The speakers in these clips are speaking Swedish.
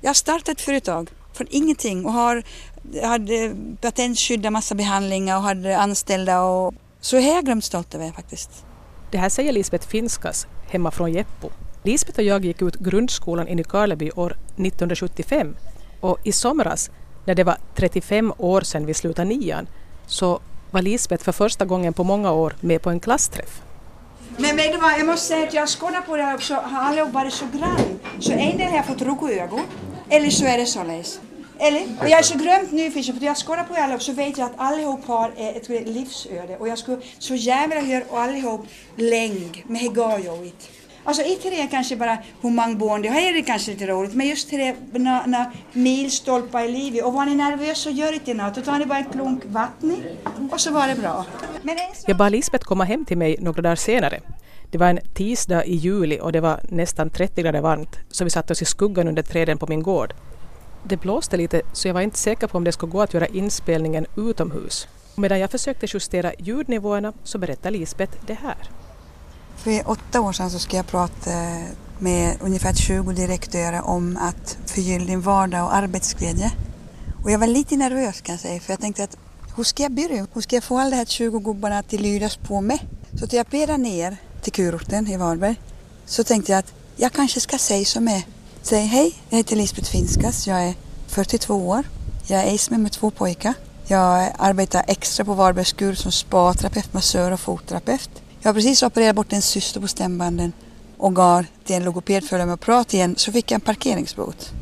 Jag har startat ett företag från ingenting och har, hade patentskyddat massa behandlingar och hade anställda och så är jag glömt stolt över faktiskt. Det här säger Lisbeth Finskas hemma från Jeppo. Lisbeth och jag gick ut grundskolan i Nykarleby år 1975 och i somras när det var 35 år sedan vi slutade nian så var Lisbeth för första gången på många år med på en klassträff. Men vet du vad, jag måste säga att jag skådar på det här också, har allihop varit så grann. Så en del har jag fått ögon eller så är det således. Eller? Och jag är så grymt nyfiken för jag skådar på er allihop så vet jag att allihop har eh, ett livsöde och jag skulle så jävla höra allihop längg med hur. Alltså inte det kanske bara hur många barn det är det kanske lite roligt men just det när milstolpar i livet och var ni nervös så gör inte något. Då tar ni bara en klunk vatten och så var det bra. Men det så... Jag bad Lisbeth komma hem till mig några dagar senare. Det var en tisdag i juli och det var nästan 30 grader varmt så vi satte oss i skuggan under träden på min gård. Det blåste lite så jag var inte säker på om det skulle gå att göra inspelningen utomhus. Medan jag försökte justera ljudnivåerna så berättade Lisbeth det här. För åtta år sedan så ska jag prata eh, med ungefär 20 direktörer om att förgylla din vardag och arbetsglädje. Och jag var lite nervös kan jag säga för jag tänkte att hur ska jag börja? Hur ska jag få alla de här 20 gubbarna att lydas på mig? Så jag pedade ner till kurorten i Varberg så tänkte jag att jag kanske ska säga som är. Säg hej, jag heter Lisbeth Finskas, jag är 42 år. Jag är ace med två pojkar. Jag arbetar extra på Varbergs kur som spa-terapeut, massör och fotterapeut. Jag har precis opererat bort en syster på stämbanden och gav till en logoped för att prata igen så fick jag en parkeringsbot.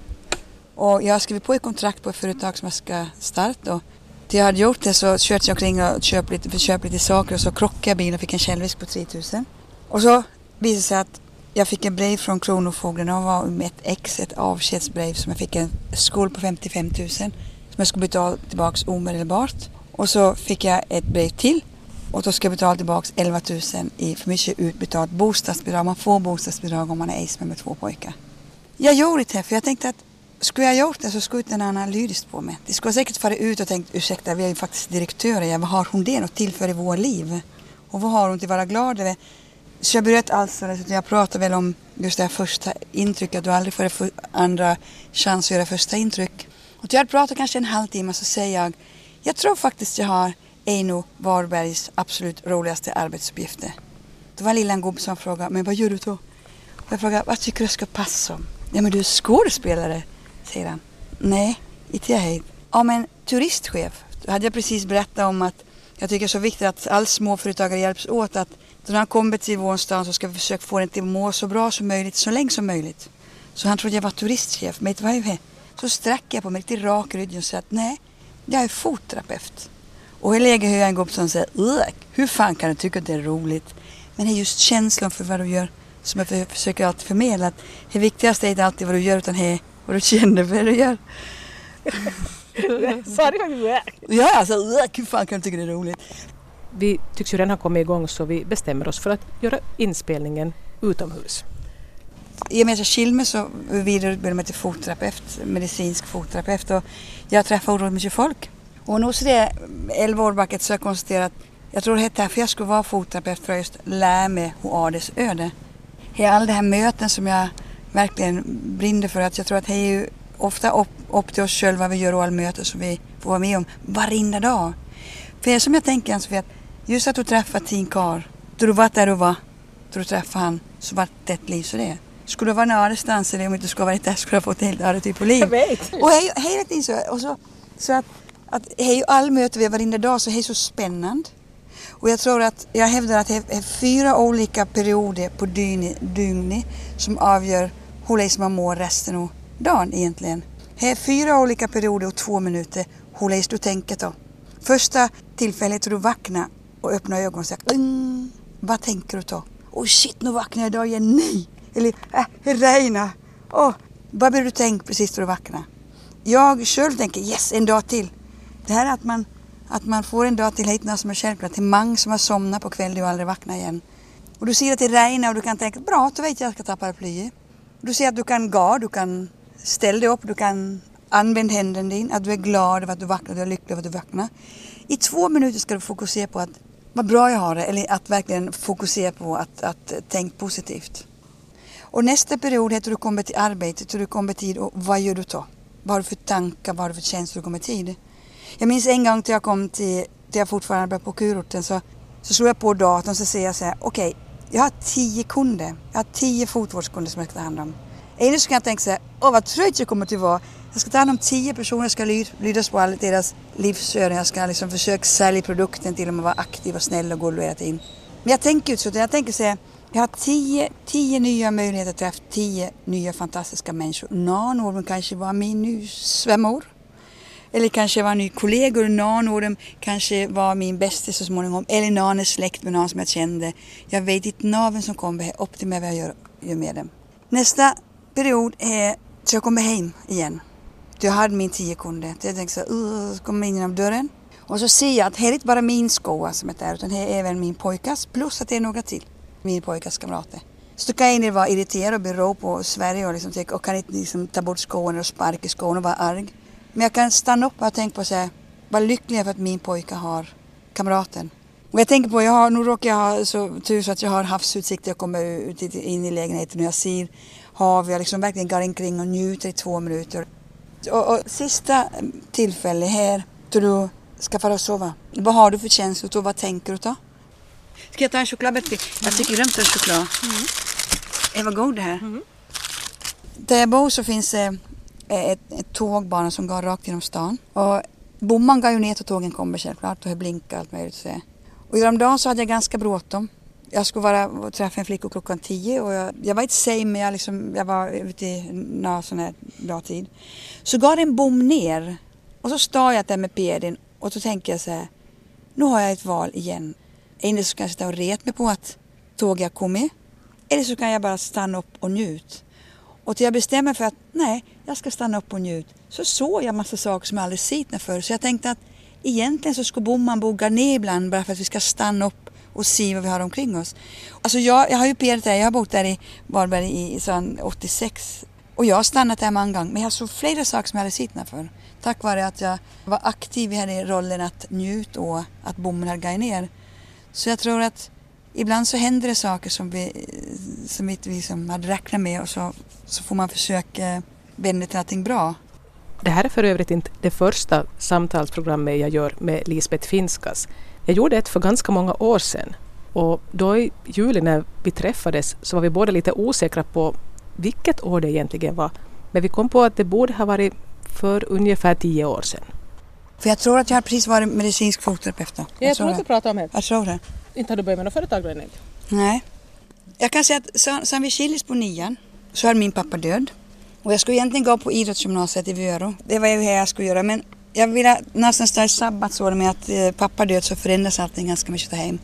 Och jag har skrivit på ett kontrakt på ett företag som jag ska starta och till jag hade gjort det så körde jag omkring och köpte lite, köpa lite saker och så krockade jag bilen och fick en självrisk på 3000. Och så visade det sig att jag fick en brev från Kronofogden Det var med ett ex, ett avskedsbrev som jag fick en skuld på 55 000 som jag skulle betala tillbaka omedelbart. Och så fick jag ett brev till och då ska jag betala tillbaka 11 000 i för mycket utbetalt bostadsbidrag. Man får bostadsbidrag om man är ace med två pojkar. Jag gjorde det för jag tänkte att skulle jag gjort det så skulle inte en annan lydist på mig. Det skulle säkert farit ut och tänkt ursäkta vi är ju faktiskt direktörer, vad har hon det att tillföra i våra liv? Och vad har hon till att vara glad över? Så jag bröt alls utan jag pratade väl om just det här första intrycket. Du aldrig får en andra chans att göra första intryck. Och jag hade pratat kanske en halvtimme så säger jag, jag tror faktiskt jag har Eino Varbergs absolut roligaste arbetsuppgifter. Det var lilla gubbe som frågade, men vad gör du då? Och jag frågade, vad tycker du ska passa som? Ja men du är skådespelare, säger han. Nej, inte jag heller. Ja men turistchef. Då hade jag precis berättat om att jag tycker det är så viktigt att alla småföretagare hjälps åt att när han kommer till vår stad så ska vi försöka få den till att må så bra som möjligt, så länge som möjligt. Så han trodde jag var turistchef. Men vad är Så sträcker jag på mig lite rak rygg och säger att nej, jag är fotterapeut. Och i läge hör jag en gubbe som säger hur fan kan du tycka att det är roligt? Men det är just känslan för vad du gör som jag försöker alltid förmedla. Att det viktigaste är inte alltid vad du gör utan det vad du känner för vad du gör. Sa du Ja, alltså hur fan kan du tycka det är roligt? Vi tycks ju redan ha kommit igång så vi bestämmer oss för att göra inspelningen utomhus. I och med att jag skilde mig så vidareutbildade jag mig till fotterapeut, medicinsk fotterapeut och jag träffade oerhört mycket folk. Och nu så det 11 år bakåt så har jag konstaterat att jag tror det är därför jag skulle vara fotterapeut för att just lära mig hur Ades öde. Hela alla de här möten som jag verkligen brinner för. Att jag tror att det är ju ofta upp, upp till oss själva vad vi gör och alla möten som vi får vara med om varenda dag. För det som jag tänker Ann-Sofie, att just att du träffar din karl, då du var där du var, då du träffade han, så var det ett liv så det Skulle du vara någon annanstans eller om inte skulle varit där skulle du ha fått ett helt annat typ av liv. Jag vet. Och hela tiden så. Och så, så att att ju all möte vi har varenda dag så är så spännande. Och jag tror att, jag hävdar att det är fyra olika perioder på dygnet som avgör hur man mår resten av dagen egentligen. Det är fyra olika perioder och två minuter hur du tänker då. Första tillfället då du vaknar och öppnar ögonen och säger mm, vad tänker du ta? Oh shit, nu vaknar jag idag igen. Nej! Eller äh, det Åh, Oh, vad blir du tänkt precis när du vaknar? Jag själv tänker yes, en dag till. Det här att man, att man får en dag till hit som är självklart. Till mang som har somnat på kvällen och aldrig vaknar igen. Och du ser att det regnar och du kan tänka bra, då vet jag att jag ska ta paraplyet. Du ser att du kan gå, du kan ställa dig upp, du kan använda händerna din, att du är glad över att du vaknar, du är lycklig över att du vaknar. I två minuter ska du fokusera på att vad bra jag har det, eller att verkligen fokusera på att, att tänka positivt. Och nästa period heter du kommer till arbetet, du kommer tid och vad gör du då? Vad har du för tankar, vad har du för känslor du kommer tid? Jag minns en gång till jag kom till, till jag fortfarande arbetade på kurorten så, så slog jag på datorn och så säger jag så här, okej, okay, jag har tio kunder. Jag har tio fotvårdskunder som jag ska ta hand om. Eller så kan jag tänka så här, åh vad trött jag kommer att vara. Jag ska ta hand om tio personer, jag ska lydas på all deras livsöden. Jag ska liksom försöka sälja produkten till dem och vara aktiv och snäll och gullig hela tiden. Men jag tänker inte så, jag tänker så här, jag har tio, tio nya möjligheter att träffa tio nya fantastiska människor. Någon av dem kanske var min ny svärmor. Eller kanske var en ny kollega. någon av dem kanske var min bästa så småningom. Eller någon är släkt med någon som jag kände. Jag vet inte någon som kommer upp till mig vad jag gör, gör med dem. Nästa period är så jag kommer hem igen. Jag hade min tio kunder. Jag tänkte så här, så kommer jag in genom dörren. Och så ser jag att här är inte bara min skoa som är där utan här är även min pojkas plus att det är några till. Min pojkas kamrater. Så då kan jag vara irriterad och bero på Sverige och, liksom, och kan inte liksom, ta bort skon och sparka skon och vara arg. Men jag kan stanna upp och tänka på så här, vad lycklig jag är för att min pojke har kamraten. Och jag tänker på, jag har, nu råkar jag ha så tur så att jag har havsutsikt. Jag kommer ut in i lägenheten och jag ser hav. Jag liksom verkligen går omkring och njuter i två minuter. Och, och sista tillfället här då du ska fara och sova. Vad har du för känslor och vad tänker du då? Ska jag ta en chokladbit Jag tycker en choklad. Mm. Det var god det här. Mm. Där jag bor så finns det ett, ett tågbana som går rakt genom stan. Och bomman går ju ner till tågen kommer självklart och det blinkar allt möjligt. Och häromdagen så hade jag ganska bråttom. Jag skulle vara och träffa en flicka klockan tio och jag, jag var inte sen men jag, liksom, jag var ute i någon sån här bra tid. Så går en bom ner och så står jag där med pedin och så tänker jag så här, nu har jag ett val igen. Endera så kan jag sitta och ret mig på att tåget har kommit eller så kan jag bara stanna upp och njuta. Och till jag bestämmer för att nej, jag ska stanna upp och njuta så såg jag massa saker som jag aldrig sett förr. Så jag tänkte att egentligen så ska bomman bogga ner ibland bara för att vi ska stanna upp och se vad vi har omkring oss. Alltså jag, jag har ju perat där, jag har bott där i Varberg i, i 86 och jag har stannat där många gånger men jag såg flera saker som jag hade sett för. Tack vare att jag var aktiv i rollen att njuta och att bommen hade gått ner. Så jag tror att ibland så händer det saker som vi, som vi inte hade räknat med och så, så får man försöka vända till någonting bra. Det här är för övrigt inte det första samtalsprogrammet jag gör med Lisbeth Finskas. Jag gjorde ett för ganska många år sedan och då i juli när vi träffades så var vi båda lite osäkra på vilket år det egentligen var. Men vi kom på att det borde ha varit för ungefär tio år sedan. För jag tror att jag har precis varit medicinsk fotterapeut. Ja, jag, jag tror att du pratar om det. Jag tror det. Inte har du börjat med något företag då än? Nej. Jag kan säga att sen vi skildes på nian så är min pappa död. Och jag skulle egentligen gå på idrottsgymnasiet i Vörå. Det var ju det jag skulle göra. Men jag ville ta i sabbatsår med att eh, pappa död så förändras allting ganska mycket hem.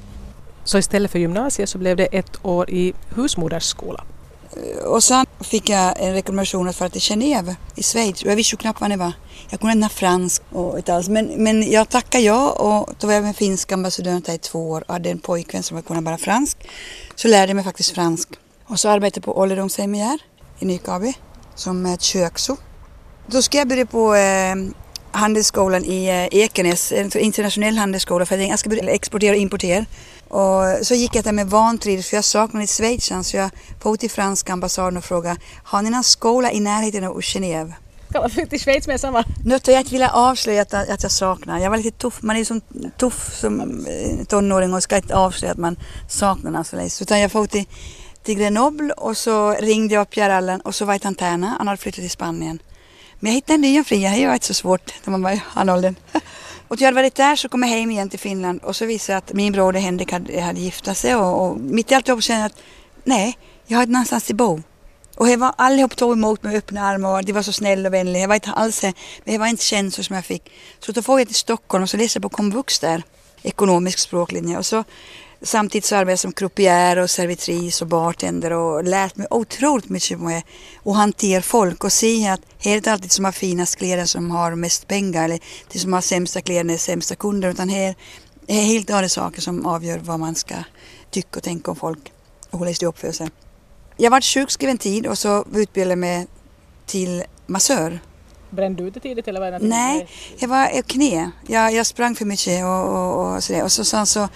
Så istället för gymnasiet så blev det ett år i husmodersskola? Och sen fick jag en rekommendation att fara till Genève i Schweiz och jag visste ju knappt vad det var. Jag kunde inte fransk och inte alls. Men, men jag tackade ja och då var jag med finska ambassadören där i två år och hade en pojkvän som kunde bara fransk. Så lärde jag mig faktiskt fransk. Och så arbetade jag på ålderdomshemmet här i Nykabi som kökso. Då ska jag börja på eh, handelsskolan i eh, Ekenäs, en internationell handelsskola för att jag ska exportera och importera. Och så gick jag där med vantrivs för jag saknade Schweiz så jag for till franska ambassaden och frågade har ni någon skola i närheten av Genève? Kan man flytta till Schweiz med samma? Nu jag inte vilja avslöja att, att jag saknar. Jag var lite tuff. Man är ju som tuff som eh, tonåring och ska inte avslöja att man saknar någon så Utan jag for till, till Grenoble och så ringde jag upp Pierre Allen och så var det Tantana. Han hade flyttat till Spanien. Men jag hittade en ny fria. Det var inte så svårt när man var i han åldern. Och jag hade varit där så kom jag hem igen till Finland och så visade jag att min broder Henrik hade, hade gifta sig och, och mitt i alltihop kände jag att nej, jag har inte någonstans att bo. Och jag var allihop tog emot mig med öppna armar och de var så snälla och vänliga. Jag var inte alls, men jag var inte känslor som jag fick. Så då får jag till Stockholm och så läste jag på komvux där, ekonomisk språklinje. Och så Samtidigt så arbetade jag som croupier och servitris och bartender och lärt mig otroligt mycket med att hantera folk och se att det är inte alltid som har finast kläder som har mest pengar eller de som har sämsta kläder är sämsta kunder utan här är helt andra saker som avgör vad man ska tycka och tänka om folk och hur det uppför sig. Jag var sjukskriven tid och så utbildade jag mig till massör. Brände du ut det tidigt eller var det Nej, jag var knä. Jag, jag sprang för mycket och, och, och sådär. Och så, sen så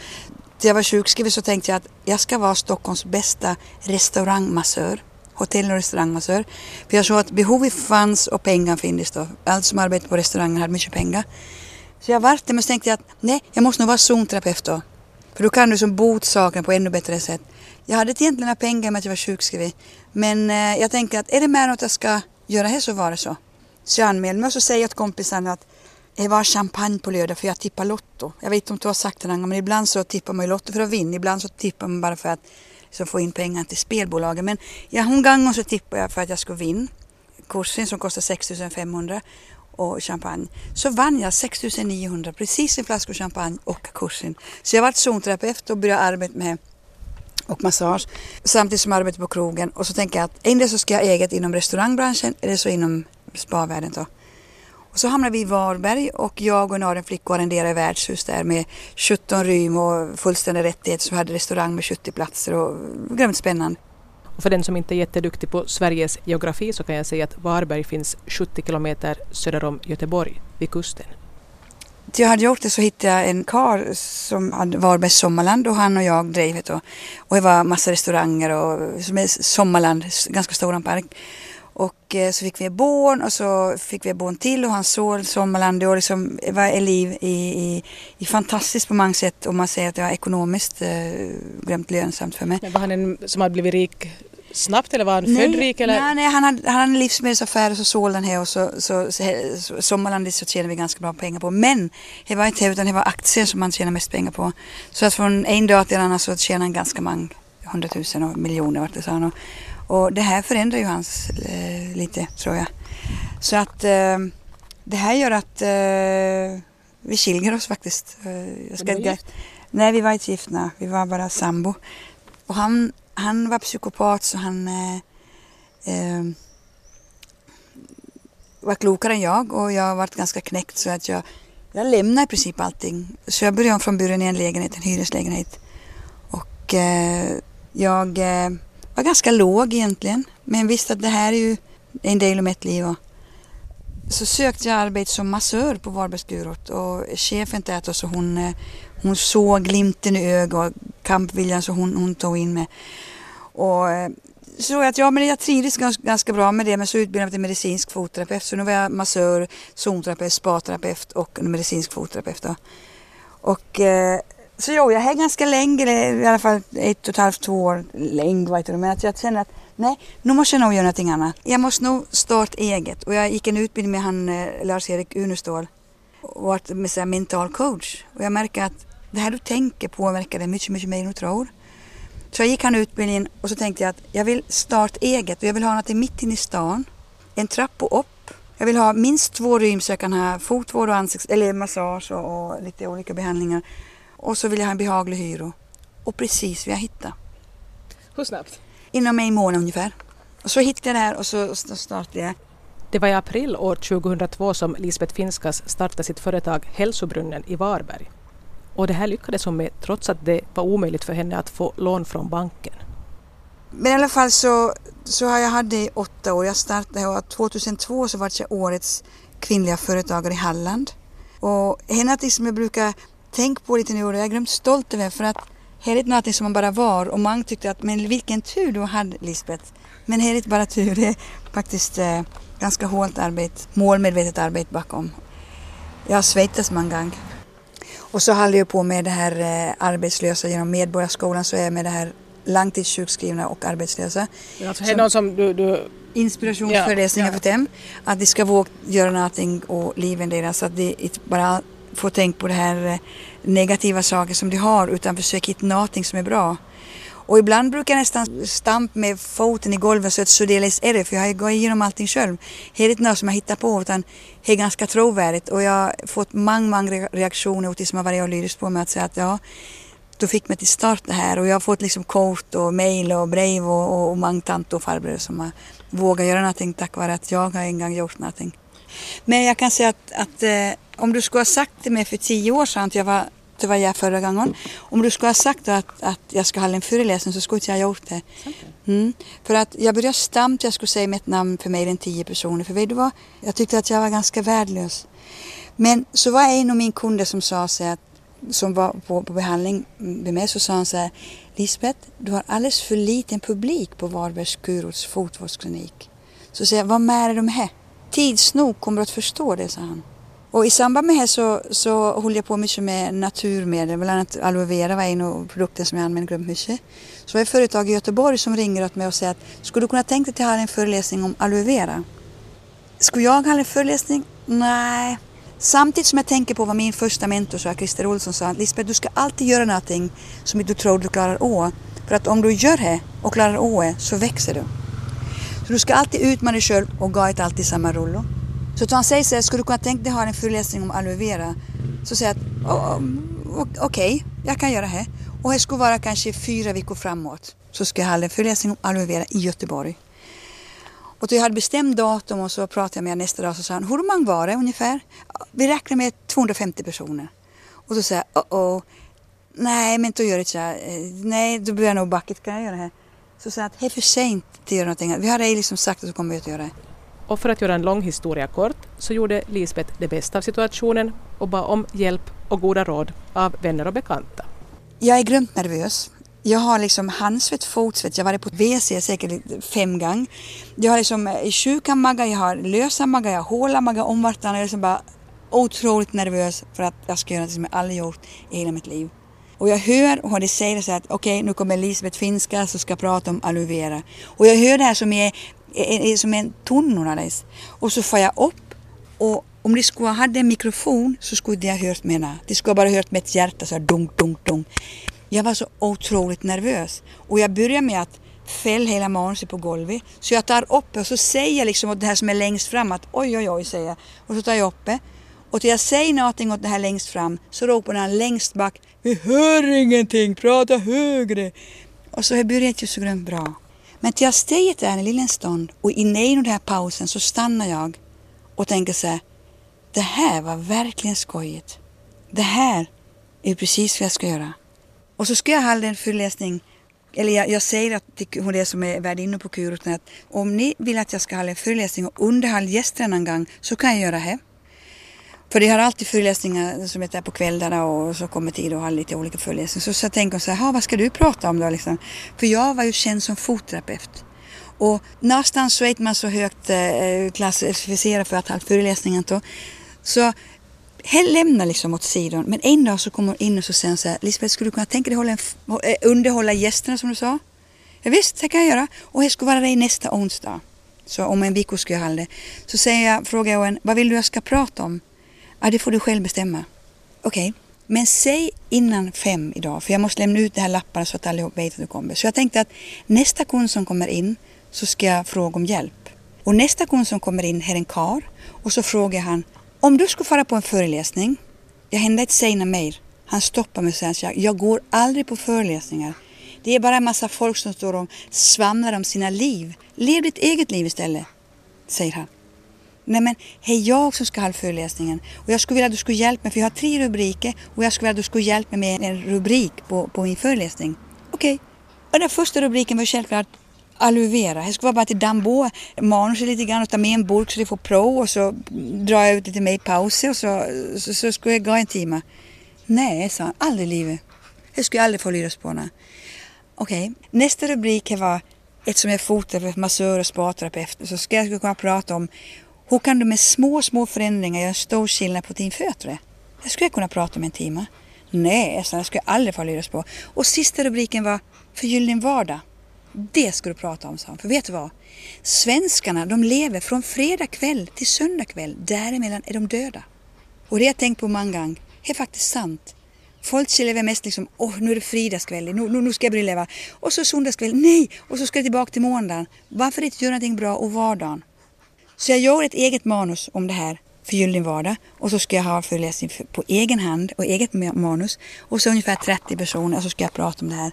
när jag var sjukskriven så tänkte jag att jag ska vara Stockholms bästa restaurangmassör. hotell och restaurangmassör. För jag såg att behovet fanns och pengar finns då. Allt som arbetade på restaurangen hade mycket pengar. Så jag vart det men så tänkte jag att nej, jag måste nog vara zonterapeut då. För då kan du som bot saken på ännu bättre sätt. Jag hade egentligen några pengar med att jag var sjukskriven. Men eh, jag tänkte att är det mer något jag ska göra här så var det så. Så jag anmälde mig och så säger jag till kompisarna att det var champagne på lördag för jag tippar Lotto. Jag vet inte om du har sagt det någon gång men ibland så tippar man ju Lotto för att vinna. Ibland så tippar man bara för att liksom, få in pengar till spelbolagen. Men ja, hon gången så tippade jag för att jag skulle vinna kursen som kostar 6500 och champagne. Så vann jag 6900 precis en flaska champagne och kursen. Så jag var zonterapeut och började arbeta med och massage samtidigt som jag arbetade på krogen. Och så tänker jag att endera så ska jag ha eget inom restaurangbranschen eller så inom spavärlden då. Och så hamnade vi i Varberg och jag och en annan flicka arrenderade värdshus där med 17 rym och fullständig rättighet så hade restaurang med 70 platser och grymt spännande. Och för den som inte är jätteduktig på Sveriges geografi så kan jag säga att Varberg finns 70 kilometer söder om Göteborg, vid kusten. Till jag hade gjort det så hittade jag en kar som hade Varbergs Sommarland och han och jag drev det. Och, och det var massa restauranger och som är Sommarland, ganska stor park. Och eh, så fick vi barn och så fick vi barn till och han såg Sommarland och liksom var ett liv i, i, i fantastiskt på många sätt och man säger att det var ekonomiskt eh, grymt lönsamt för mig. Men var han en som hade blivit rik snabbt eller var han nej, född rik? Eller? Nej, nej, han hade, han hade en livsmedelsaffär och så sålde han här och så, så, så, så Sommarland så tjänade vi ganska bra pengar på. Men det var inte det utan det var aktier som man tjänade mest pengar på. Så att från en dag till en annan så tjänade han ganska många hundratusen och miljoner vart det sa han. Och det här förändrar ju hans eh, lite tror jag. Så att eh, det här gör att eh, vi skiljer oss faktiskt. Eh, jag ska inte, nej, vi var inte gifta. Vi var bara sambo. Och han, han var psykopat så han eh, eh, var klokare än jag och jag varit ganska knäckt så att jag, jag lämnade i princip allting. Så jag började om från början i en lägenhet, en hyreslägenhet. Och jag var ganska låg egentligen. Men visste att det här är ju en del av mitt liv. Så sökte jag arbete som massör på Varbergsgurot och chefen där så hon, eh, hon såg glimten i ögat och kampviljan så hon, hon tog in mig. Och eh, så att ja, men jag trivdes ganska, ganska bra med det men så utbildade jag mig till medicinsk fotterapeut så nu var jag massör, zonterapeut, spaterapeut och medicinsk fotterapeut. Och eh, så jo, jag är ganska länge, i alla fall ett och ett halvt, två år, längre, vet du, men att jag känner att nej, nu måste jag nog göra någonting annat. Jag måste nog starta eget och jag gick en utbildning med han eh, Lars-Erik Unestål och varit med så mental coach och jag märker att det här du tänker påverkar dig mycket, mycket mer än du tror. Så jag gick han utbildningen och så tänkte jag att jag vill starta eget och jag vill ha något mitt inne i stan, en trappa upp. Jag vill ha minst två rym så jag kan ha fotvård och ansikts eller massage och, och lite olika behandlingar. Och så vill jag ha en behaglig hyra. Och precis vad jag hittade. Hur snabbt? Inom en månad ungefär. Och så hittade jag det här och så startade jag. Det var i april år 2002 som Lisbeth Finskas startade sitt företag Hälsobrunnen i Varberg. Och det här lyckades hon med trots att det var omöjligt för henne att få lån från banken. Men i alla fall så, så har jag haft det i åtta år. Jag startade och 2002 så var jag årets kvinnliga företagare i Halland. Och henne som jag brukar tänka på lite nu och jag är grymt stolt över för att här är någonting som man bara var och man tyckte att men vilken tur du hade Lisbeth. Men här är inte bara tur, det är faktiskt eh, ganska hårt arbete, målmedvetet arbete bakom. Jag har svettats många gånger. Och så håller jag på med det här eh, arbetslösa genom Medborgarskolan så är jag med det här långtidssjukskrivna och arbetslösa. Alltså, är någon som du, du... Inspirationsföreläsningar ja, ja. för dem. Att de ska våga göra någonting och livet deras. Så att de inte bara få tänka på det här eh, negativa saker som de har utan försök hitta någonting som är bra. Och ibland brukar jag nästan stampa med foten i golvet så att så är det för jag har gått igenom allting själv. Det är inte något som jag hittar på utan det är ganska trovärdigt och jag har fått många, många reaktioner till som har varit lyrisk på mig att säga att ja, du fick mig till start det här och jag har fått liksom kort och mejl och brev och, och, och många tanter och farbröder som har vågat göra någonting tack vare att jag har en gång gjort någonting. Men jag kan säga att, att eh, om du skulle ha sagt till mig för tio år sedan att jag var det var jag förra gången. Om du skulle ha sagt att, att jag skulle hålla en föreläsning så skulle inte jag ha gjort det. Mm. För att jag började stamt jag skulle säga mitt namn för mer än tio personer. För vet du vad? Jag tyckte att jag var ganska värdelös. Men så var en av mina kunder som sa sig att som var på, på behandling med mig så sa han så här Lisbeth, du har alldeles för liten publik på Varbergs Kurorts fotvårdsklinik. Så säger jag, vad med de här? Tids nog kommer du att förstå det, sa han. Och i samband med det så, så höll jag på mycket med naturmedel, bland annat aloe vera var en av produkterna som jag använder mycket. Så var det ett företag i Göteborg som ringer åt mig och säger att skulle du kunna tänka dig att ha en föreläsning om aloe vera? Skulle jag ha en föreläsning? Nej. Samtidigt som jag tänker på vad min första mentor sa, Christer Olsson, sa att Lisbeth, du ska alltid göra någonting som du tror du klarar av. För att om du gör det och klarar av det så växer du. Så du ska alltid utmana dig själv och gå alltid samma rulle. Så att han säger så här, skulle du kunna tänka dig att ha en föreläsning om aloe vera? Så säger jag att okej, okay, jag kan göra det. Och det skulle vara kanske fyra veckor framåt. Så ska jag ha en föreläsning om aloe vera i Göteborg. Och jag hade bestämt datum och så pratade jag med honom nästa dag så sa han, hur många var det ungefär? Vi räknar med 250 personer. Och då sa jag, oh, oh nej men då gör det så här. Eh, nej, då blir jag nog backet, kan jag göra det här? Så sa jag att det är för sent att göra någonting. Vi har liksom sagt att vi kommer att göra det. Och för att göra en lång historia kort så gjorde Lisbeth det bästa av situationen och bad om hjälp och goda råd av vänner och bekanta. Jag är grymt nervös. Jag har liksom handsvett, fotsvett, jag har varit på WC säkert fem gånger. Jag har liksom eh, sjuka magar, jag har lösa magar, jag har håla magar om vartannat. Jag är liksom bara otroligt nervös för att jag ska göra något som jag aldrig gjort i hela mitt liv. Och jag hör och de säger så att okej, okay, nu kommer Elisabeth Finska som ska prata om aloe vera. Och jag hör det här som är, är, är som en tonårades. Och så får jag upp och om de skulle ha haft en mikrofon så skulle de ha hört mina. De skulle bara ha hört mitt hjärta så här dunk, dunk, dunk. Jag var så otroligt nervös och jag började med att fälla hela manuset på golvet. Så jag tar upp och så säger jag liksom åt det här som är längst fram att oj, oj, oj, säger jag. Och så tar jag upp det. Och till jag säger någonting åt det här längst fram så ropar han längst bak Vi hör ingenting, prata högre. Och så blir det inte så grönt bra. Men till jag säger där en liten stund och inne i den här pausen så stannar jag och tänker så här. Det här var verkligen skojigt. Det här är precis vad jag ska göra. Och så ska jag hålla en föreläsning eller jag, jag säger att till hon det som är värdinna på Kuroten att om ni vill att jag ska hålla en föreläsning och underhålla gästerna en gång så kan jag göra det. För de har alltid föreläsningar som heter på kvällarna och så kommer tid och har lite olika föreläsningar. Så, så tänker hon så här, vad ska du prata om då liksom? För jag var ju känd som fotterapeut. Och någonstans så är man så högt eh, eh klassificerad för att ha föreläsningar. Då. Så jag lämnar liksom åt sidan. Men en dag så kommer hon in och så säger hon så här, Lisbeth skulle du kunna tänka dig hålla en, eh, underhålla gästerna som du sa? Ja, visst, det kan jag göra. Och jag ska vara där nästa onsdag. Så om en vecka ska jag ha det. Så säger jag, frågar jag henne, vad vill du jag ska prata om? Ja, det får du själv bestämma. Okej, okay. men säg innan fem idag, för jag måste lämna ut de här lapparna så att allihop vet att du kommer. Så jag tänkte att nästa kund som kommer in så ska jag fråga om hjälp. Och nästa kund som kommer in är en kar och så frågar han, om du skulle fara på en föreläsning, jag hände inte säga mer. Han stoppar mig och säger att jag går aldrig på föreläsningar. Det är bara en massa folk som står och svamlar om sina liv. Lev ditt eget liv istället, säger han. Nej men, det är jag som ska ha föreläsningen och jag skulle vilja att du skulle hjälpa mig för jag har tre rubriker och jag skulle vilja att du skulle hjälpa mig med en rubrik på, på min föreläsning. Okej. Okay. Och den första rubriken var självklart aloe vera. Jag vara bara till Dambo, manuset lite grann och ta med en burk så de får prov och så drar jag ut lite mer i pauser och så, så, så ska jag gå en timme. Nej, sa han, aldrig i livet. Jag skulle aldrig få lyras på henne. Okej, okay. nästa rubrik var eftersom jag fotar för massör och spaterapeut så ska jag kunna prata om hur kan du med små, små förändringar göra stor skillnad på din fötter? Det skulle jag kunna prata om en timme. Nej, så jag skulle aldrig få lyras på. Och sista rubriken var Förgyll din vardag. Det ska du prata om, sa han. För vet du vad? Svenskarna, de lever från fredag kväll till söndag kväll. Däremellan är de döda. Och det jag tänkt på många gånger är faktiskt sant. Folk lever mest liksom, åh oh, nu är det fridagskväll, nu, nu, nu ska jag börja leva. Och så söndagskväll, nej! Och så ska jag tillbaka till måndagen. Varför inte göra någonting bra och vardagen? Så jag gör ett eget manus om det här för Gyllene vardag och så ska jag ha föreläsning på egen hand och eget manus och så ungefär 30 personer och så ska jag prata om det här.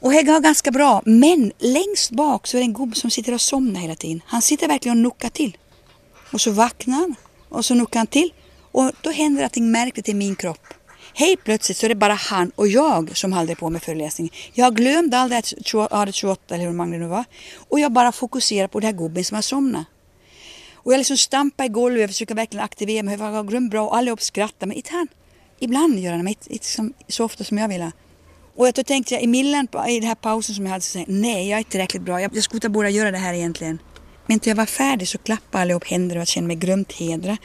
Och det går ganska bra men längst bak så är det en gubbe som sitter och somnar hela tiden. Han sitter verkligen och nuckar till. Och så vaknar han och så nuckar han till och då händer någonting märkligt i min kropp. Helt plötsligt så är det bara han och jag som håller på med föreläsningen. Jag glömde allt det 28 eller hur många det nu var. Och jag bara fokuserar på den här gubben som har somnat. Och jag liksom stampar i golvet och försöker verkligen aktivera mig. Jag har glömt bra och allihop skrattar. Men inte han. Ibland gör han det, inte så ofta som jag vill. Och då tänkte jag i millen, i den här pausen som jag hade så tänkte nej jag är inte tillräckligt bra. Jag, jag skulle inte borde göra det här egentligen. Men när jag var färdig så klappade allihop händer och jag kände mig grymt hedrad.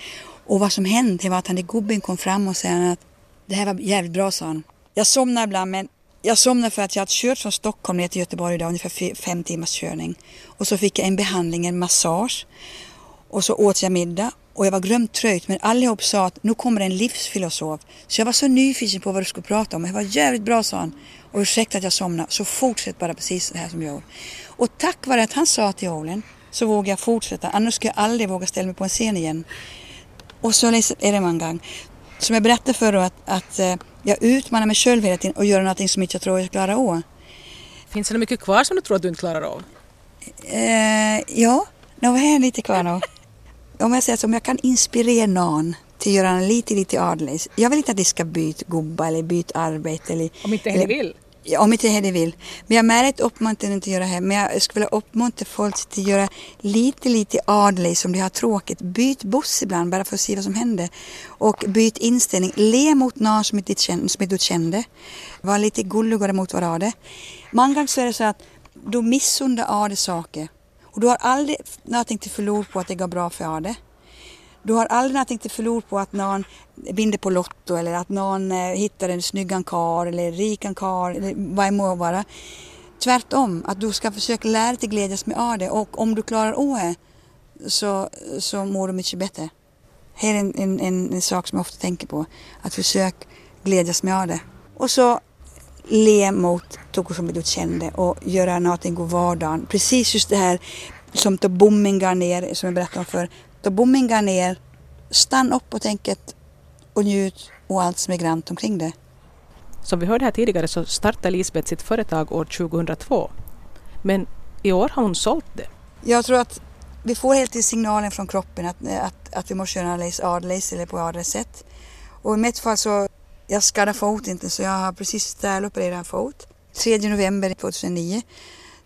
Och vad som hände var att han gubben kom fram och sa att det här var jävligt bra sa han. Jag somnar ibland men jag somnade för att jag hade kört från Stockholm ner till Göteborg idag, ungefär fem timmars körning. Och så fick jag en behandling, en massage. Och så åt jag middag och jag var grömt trött men allihop sa att nu kommer en livsfilosof. Så jag var så nyfiken på vad du skulle prata om. Det var jävligt bra sa han. Och ursäkta att jag somnade, så fortsätt bara precis det här som jag gjorde. Och tack vare att han sa till Olen så vågade jag fortsätta. Annars skulle jag aldrig våga ställa mig på en scen igen. Och så är det en gång. Som jag berättade förut att, att eh, jag utmanar mig själv hela tiden och gör någonting som inte jag tror jag klarar av. Finns det mycket kvar som du tror att du inte klarar av? Eh, ja, det är lite kvar nu. Om jag säger så, om jag kan inspirera någon till att göra lite, lite annorlunda. Jag vill inte att de ska byta gubbar eller byta arbete. Eller, om inte Hedi vill? Ja, om inte Hedi vill. Men jag märker uppmuntrar inte att göra det. Men jag skulle vilja uppmuntra folk till att göra lite, lite annorlunda som de har tråkigt. Byt buss ibland bara för att se vad som händer. Och byt inställning. Le mot någon som inte, som inte kände. Var lite gulligare mot varandra. Många gånger så är det så att du missundar Ade saker. Och du har aldrig någonting till förlora på att det går bra för Ade. Du har aldrig någonting till förlora på att någon binder på Lotto eller att någon eh, hittar en snygg kar eller rikan kar eller vad det må vara. Tvärtom, att du ska försöka lära dig glädjas med det och om du klarar av det så, så mår du mycket bättre. Här är en, en, en, en sak som jag ofta tänker på. Att försöka glädjas med det. Och så le mot tog som du kände och göra någonting god vardagen. Precis just det här som då bommen går ner, som jag berättade om för. Då bommen går ner, stanna upp och tänk och njut och allt som är grant omkring det. Som vi hörde här tidigare så startade Lisbeth sitt företag år 2002. Men i år har hon sålt det. Jag tror att vi får helt i signalen från kroppen att, att, att vi måste göra en adlis eller på adres sätt. Och i mitt fall så jag skadade foten så jag har precis stälopererat en fot. 3 november 2009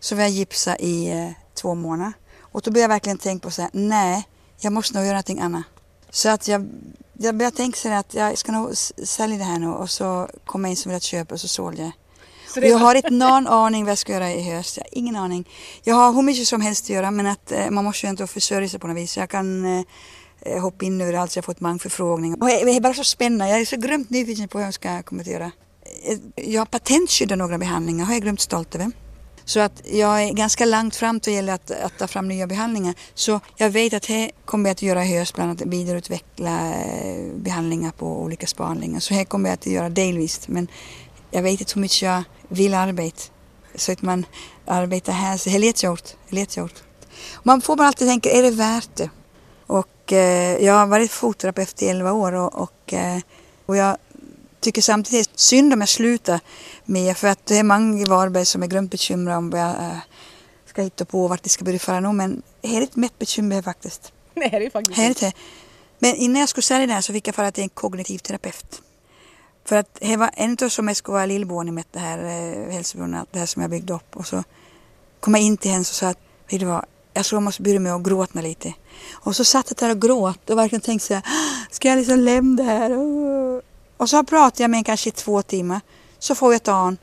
så var jag gipsa i eh, två månader. Och då började jag verkligen tänka på så här, nej, jag måste nog göra någonting annat. Så att jag, jag började tänka så att jag ska nog sälja det här nu och så kom jag in som ville köpa och så sålde jag. Och jag har inte någon aning vad jag ska göra i höst. Jag har ingen aning. Jag har hur mycket som helst att göra men att eh, man måste ju inte försörja sig på något vis. Jag kan eh, hopp hoppa in överallt så jag har fått många förfrågningar. Och det är bara så spännande. Jag är så grymt nyfiken på hur jag ska komma att göra. Eh, jag har patentskyddat några behandlingar, har jag glömt stolt över. Så att jag är ganska långt fram till gäller att, att ta fram nya behandlingar. Så jag vet att här kommer jag att göra i höst, bland annat vidareutveckla eh, behandlingar på olika spaningar. Så här kommer jag att göra delvis. Men jag vet inte hur mycket jag vill arbeta. Så att man arbetar här, så det är. Lätt gjort. Man får bara alltid tänka, är det värt det? Och eh, jag har varit fotterapeut i 11 år och, och, eh, och jag tycker samtidigt det är synd om jag slutar med för att det är många i Varberg som är grymt bekymrade om vad jag eh, ska hitta på och vart det ska börja fara nu men det är inte mitt bekymmer faktiskt. Nej, det är faktiskt här är det. Men innan jag skulle sälja det här så fick jag fara till en kognitiv terapeut. För att det var en av som jag skulle vara lillboende med det här eh, hälsobrunnet, det här som jag byggde upp och så kom jag in till henne och sa att vet du vad, jag tror jag måste börja med att gråta lite. Och så satt jag där och grät och verkligen tänkte så här, ska jag liksom lämna det här? Och så pratade jag med en kanske i två timmar. Så får jag ett an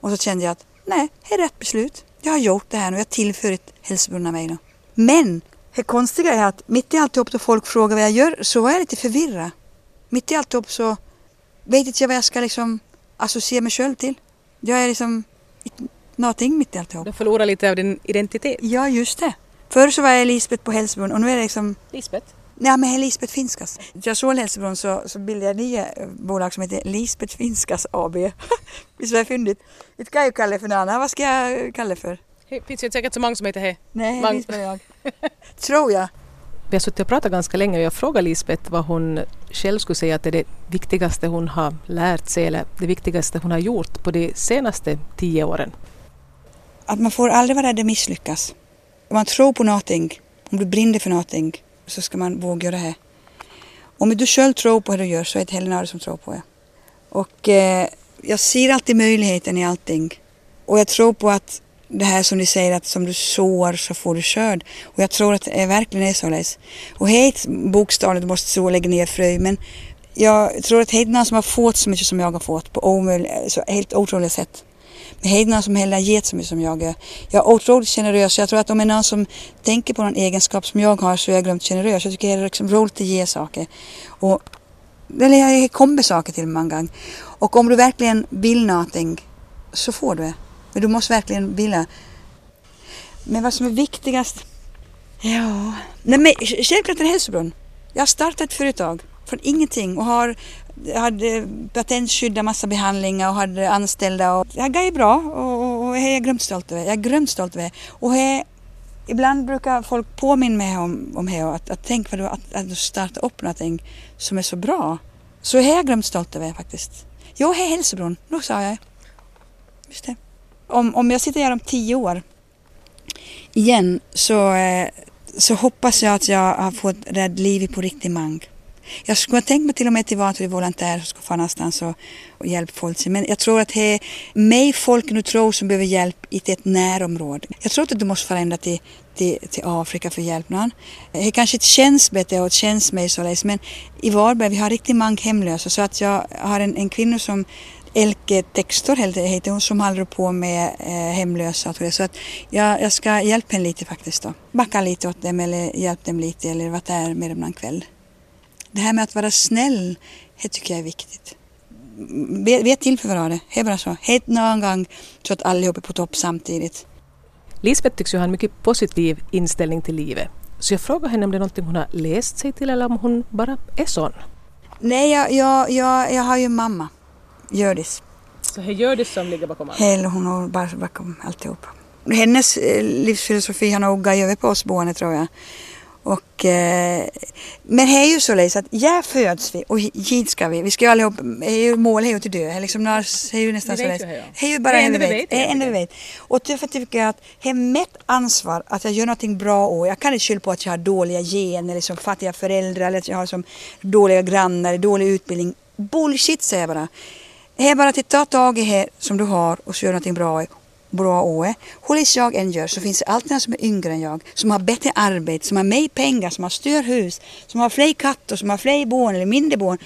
och så kände jag att nej, det är rätt beslut. Jag har gjort det här nu, jag har tillfört hälsobrunna mig nu. Men det konstiga är att mitt i alltihop då folk frågar vad jag gör så var jag lite förvirrad. Mitt i alltihop så vet inte jag vad jag ska liksom associera mig själv till. Jag är liksom någonting mitt i alltihop. Du förlorar lite av din identitet. Ja, just det. Förr så var jag Lisbeth på Hälsobrunn och nu är det liksom... Lisbeth? Ja, men Lisbeth Finskas. Jag såg Hälsobrunn så, så bildade jag nya eh, bolag som heter Lisbeth Finskas AB. Visst var det fyndigt? Inte kan jag ju kalla det för något annat. Vad ska jag kalla det för? Det finns ju säkert så många som heter det. Nej, Mang... var jag. Tror jag. Vi har suttit och pratat ganska länge och jag frågade Lisbeth vad hon själv skulle säga att är det viktigaste hon har lärt sig eller det viktigaste hon har gjort på de senaste tio åren. Att man får aldrig vara rädd att misslyckas. Om man tror på någonting, om du brinner för någonting, så ska man våga göra det. Om du själv tror på det du gör så är det heller någon som tror på det. Och eh, jag ser alltid möjligheten i allting. Och jag tror på att det här som de säger att som du sår så får du skörd. Och jag tror att det verkligen är så. Och helt bokstavligt, måste så lägga ner frö. Men jag tror att Heidna som har fått så mycket som jag har fått på omöjliga, så helt otroliga sätt. Men Heidna som heller gett så mycket som jag är. Jag är otroligt generös. Jag tror att om det är någon som tänker på någon egenskap som jag har så är jag glömt generös. Jag tycker det är liksom roligt att ge saker. Och eller jag kommer saker till många gånger. Och om du verkligen vill någonting så får du det. Men du måste verkligen vilja. Men vad som är viktigast? Ja, nej men självklart är det hälsobron. Jag har startat ett företag från ingenting och har hade patentskyddat massa behandlingar och hade anställda. Och jag är bra och, och, jag är grymt stolt över. Jag är grymt stolt över. Och jag, ibland brukar folk påminna mig om, om det att, att tänk vad du, att, att du startar upp någonting som är så bra. Så är jag grymt stolt över faktiskt. Jo, här är hälsobron. Nu sa jag. Just det. Om, om jag sitter här om tio år igen så, eh, så hoppas jag att jag har fått rädd livet på riktigt mang. Jag skulle tänkt mig till och med till vara volontär som ska få någonstans och, och hjälpa folk. Men jag tror att det är mig folk nu tror som behöver hjälp i ett närområde. Jag tror inte att du måste förändra till, till, till Afrika för hjälp någon. Det kanske inte känns bättre och känns mig så men i Varberg vi har riktigt många hemlösa så att jag har en, en kvinna som Elke Textor heter hon som håller på med eh, hemlösa. Så att jag, jag ska hjälpa henne lite faktiskt då. Backa lite åt dem eller hjälpa dem lite eller vara där med dem någon kväll. Det här med att vara snäll, det tycker jag är viktigt. Vid ett tillfälle var det. Det är bara så. Helt någon gång så att allihop är på topp samtidigt. Lisbeth tycks ju ha en mycket positiv inställning till livet. Så jag frågar henne om det är någonting hon har läst sig till eller om hon bara är sån. Nej, jag, jag, jag, jag har ju mamma, Hjördis. Så det är Hjördis som ligger bakom allt? Hela hon har bara bakom alltihop. Hennes eh, livsfilosofi har nog gått över på oss boende tror jag. Och, eh, men det är ju så att här föds vi och hit ska vi. Vi ska ju allihop, det är ju mål är ju till dö. Liksom, det är ju nästan så. Det är ju bara en vi vet. Det är vi vet. Och därför tycker jag att det är mitt ansvar att jag gör någonting bra och jag kan inte skylla på att jag har dåliga gener, liksom fattiga föräldrar eller att jag har som dåliga grannar, dålig utbildning. Bullshit säger jag bara. Det är bara att ta tag i det som du har och så gör någonting bra bra år. Hur jag än gör så finns det alltid någon som är yngre än jag, som har bättre arbete, som har mer pengar, som har större hus, som har fler katter, som har fler barn eller mindre barn.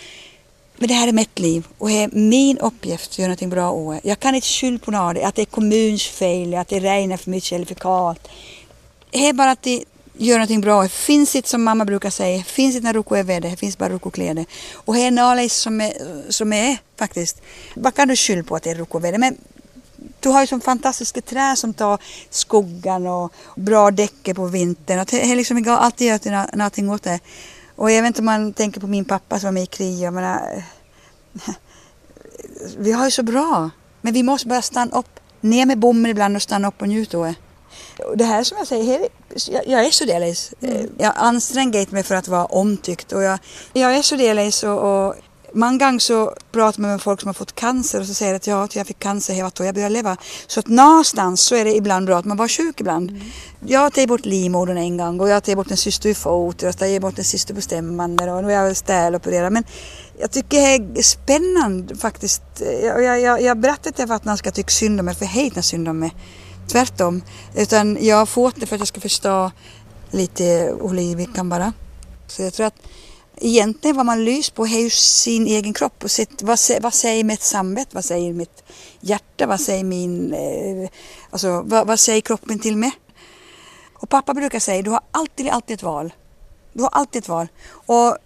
Men det här är mitt liv och det är min uppgift att göra någonting bra år. Jag kan inte skylla på något, att det är kommunens fel, att det regnar för mycket eller för kallt. Det är bara att det gör någonting bra. Det finns inte som mamma brukar säga, det finns inte när Roko är väder, det finns bara Roko-kläder. Och det är något som är, som är faktiskt, vad kan du skylla på att det är Roko-väder? Men du har ju som fantastiska träd som tar skuggan och bra däcke på vintern. Och det liksom, jag alltid gör någonting åt det. Och jag vet inte om man tänker på min pappa som var med i krig. Jag menar, vi har ju så bra. Men vi måste bara stanna upp. Ner med bommen ibland och stanna upp och njuta av det. Det här som jag säger, jag är så delvis. Mm. Jag anstränger mig för att vara omtyckt och jag, jag är så delvis och, och Många gånger så pratar man med folk som har fått cancer och så säger att ja, jag fick cancer här och jag började leva. Så att någonstans så är det ibland bra att man var sjuk ibland. Mm. Jag tagit bort livmodern en gång och jag har tagit bort en cyst i fot och jag tagit bort en cyst på stämbanden och nu är jag stälopererad. Men jag tycker det är spännande faktiskt. Jag, jag, jag, jag berättar inte för att någon ska tycka synd om mig, för jag hatar synd om mig. Tvärtom. Utan jag har fått det för att jag ska förstå lite hur livet kan vara. Så jag tror att egentligen vad man lyser på är ju sin egen kropp. Och sitt, vad, vad säger mitt samvete? Vad säger mitt hjärta? Vad säger min... Eh, alltså, vad, vad, säger kroppen till mig? Och pappa brukar säga, du har alltid, alltid ett val. Du har alltid ett val. Och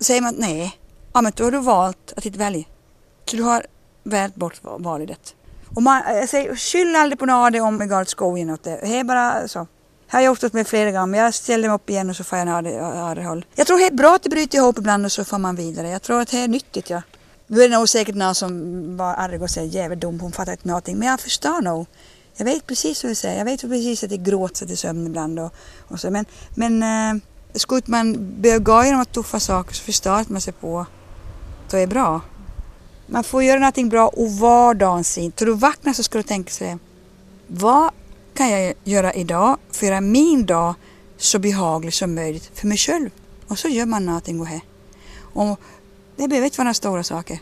säger man nej, ja men då har du valt att inte välja. Så du har valt bort valet. Och man, jag säger, skyll aldrig på något om det går skogen åt det. Det är bara så har jag gjort med flera gånger, men jag ställer mig upp igen och så får jag en håll. Jag tror det är bra att det bryter ihop ibland och så får man vidare. Jag tror att det är nyttigt. Ja. Nu är det nog säkert någon som var arg och säger jävligt dum, hon fattar inte någonting. Men jag förstår nog. Jag vet precis vad du säger. Jag vet precis att det gråter till sömn ibland. Och, och så. Men, men äh, skulle man börja gå igenom tuffa saker så förstår man sig på att det är bra. Man får göra någonting bra och vardagen sin. Då du vaknar så ska du tänka sig vad kan jag göra idag för att göra min dag så behaglig som möjligt för mig själv? Och så gör man någonting och här. Och det behöver inte vara några stora saker.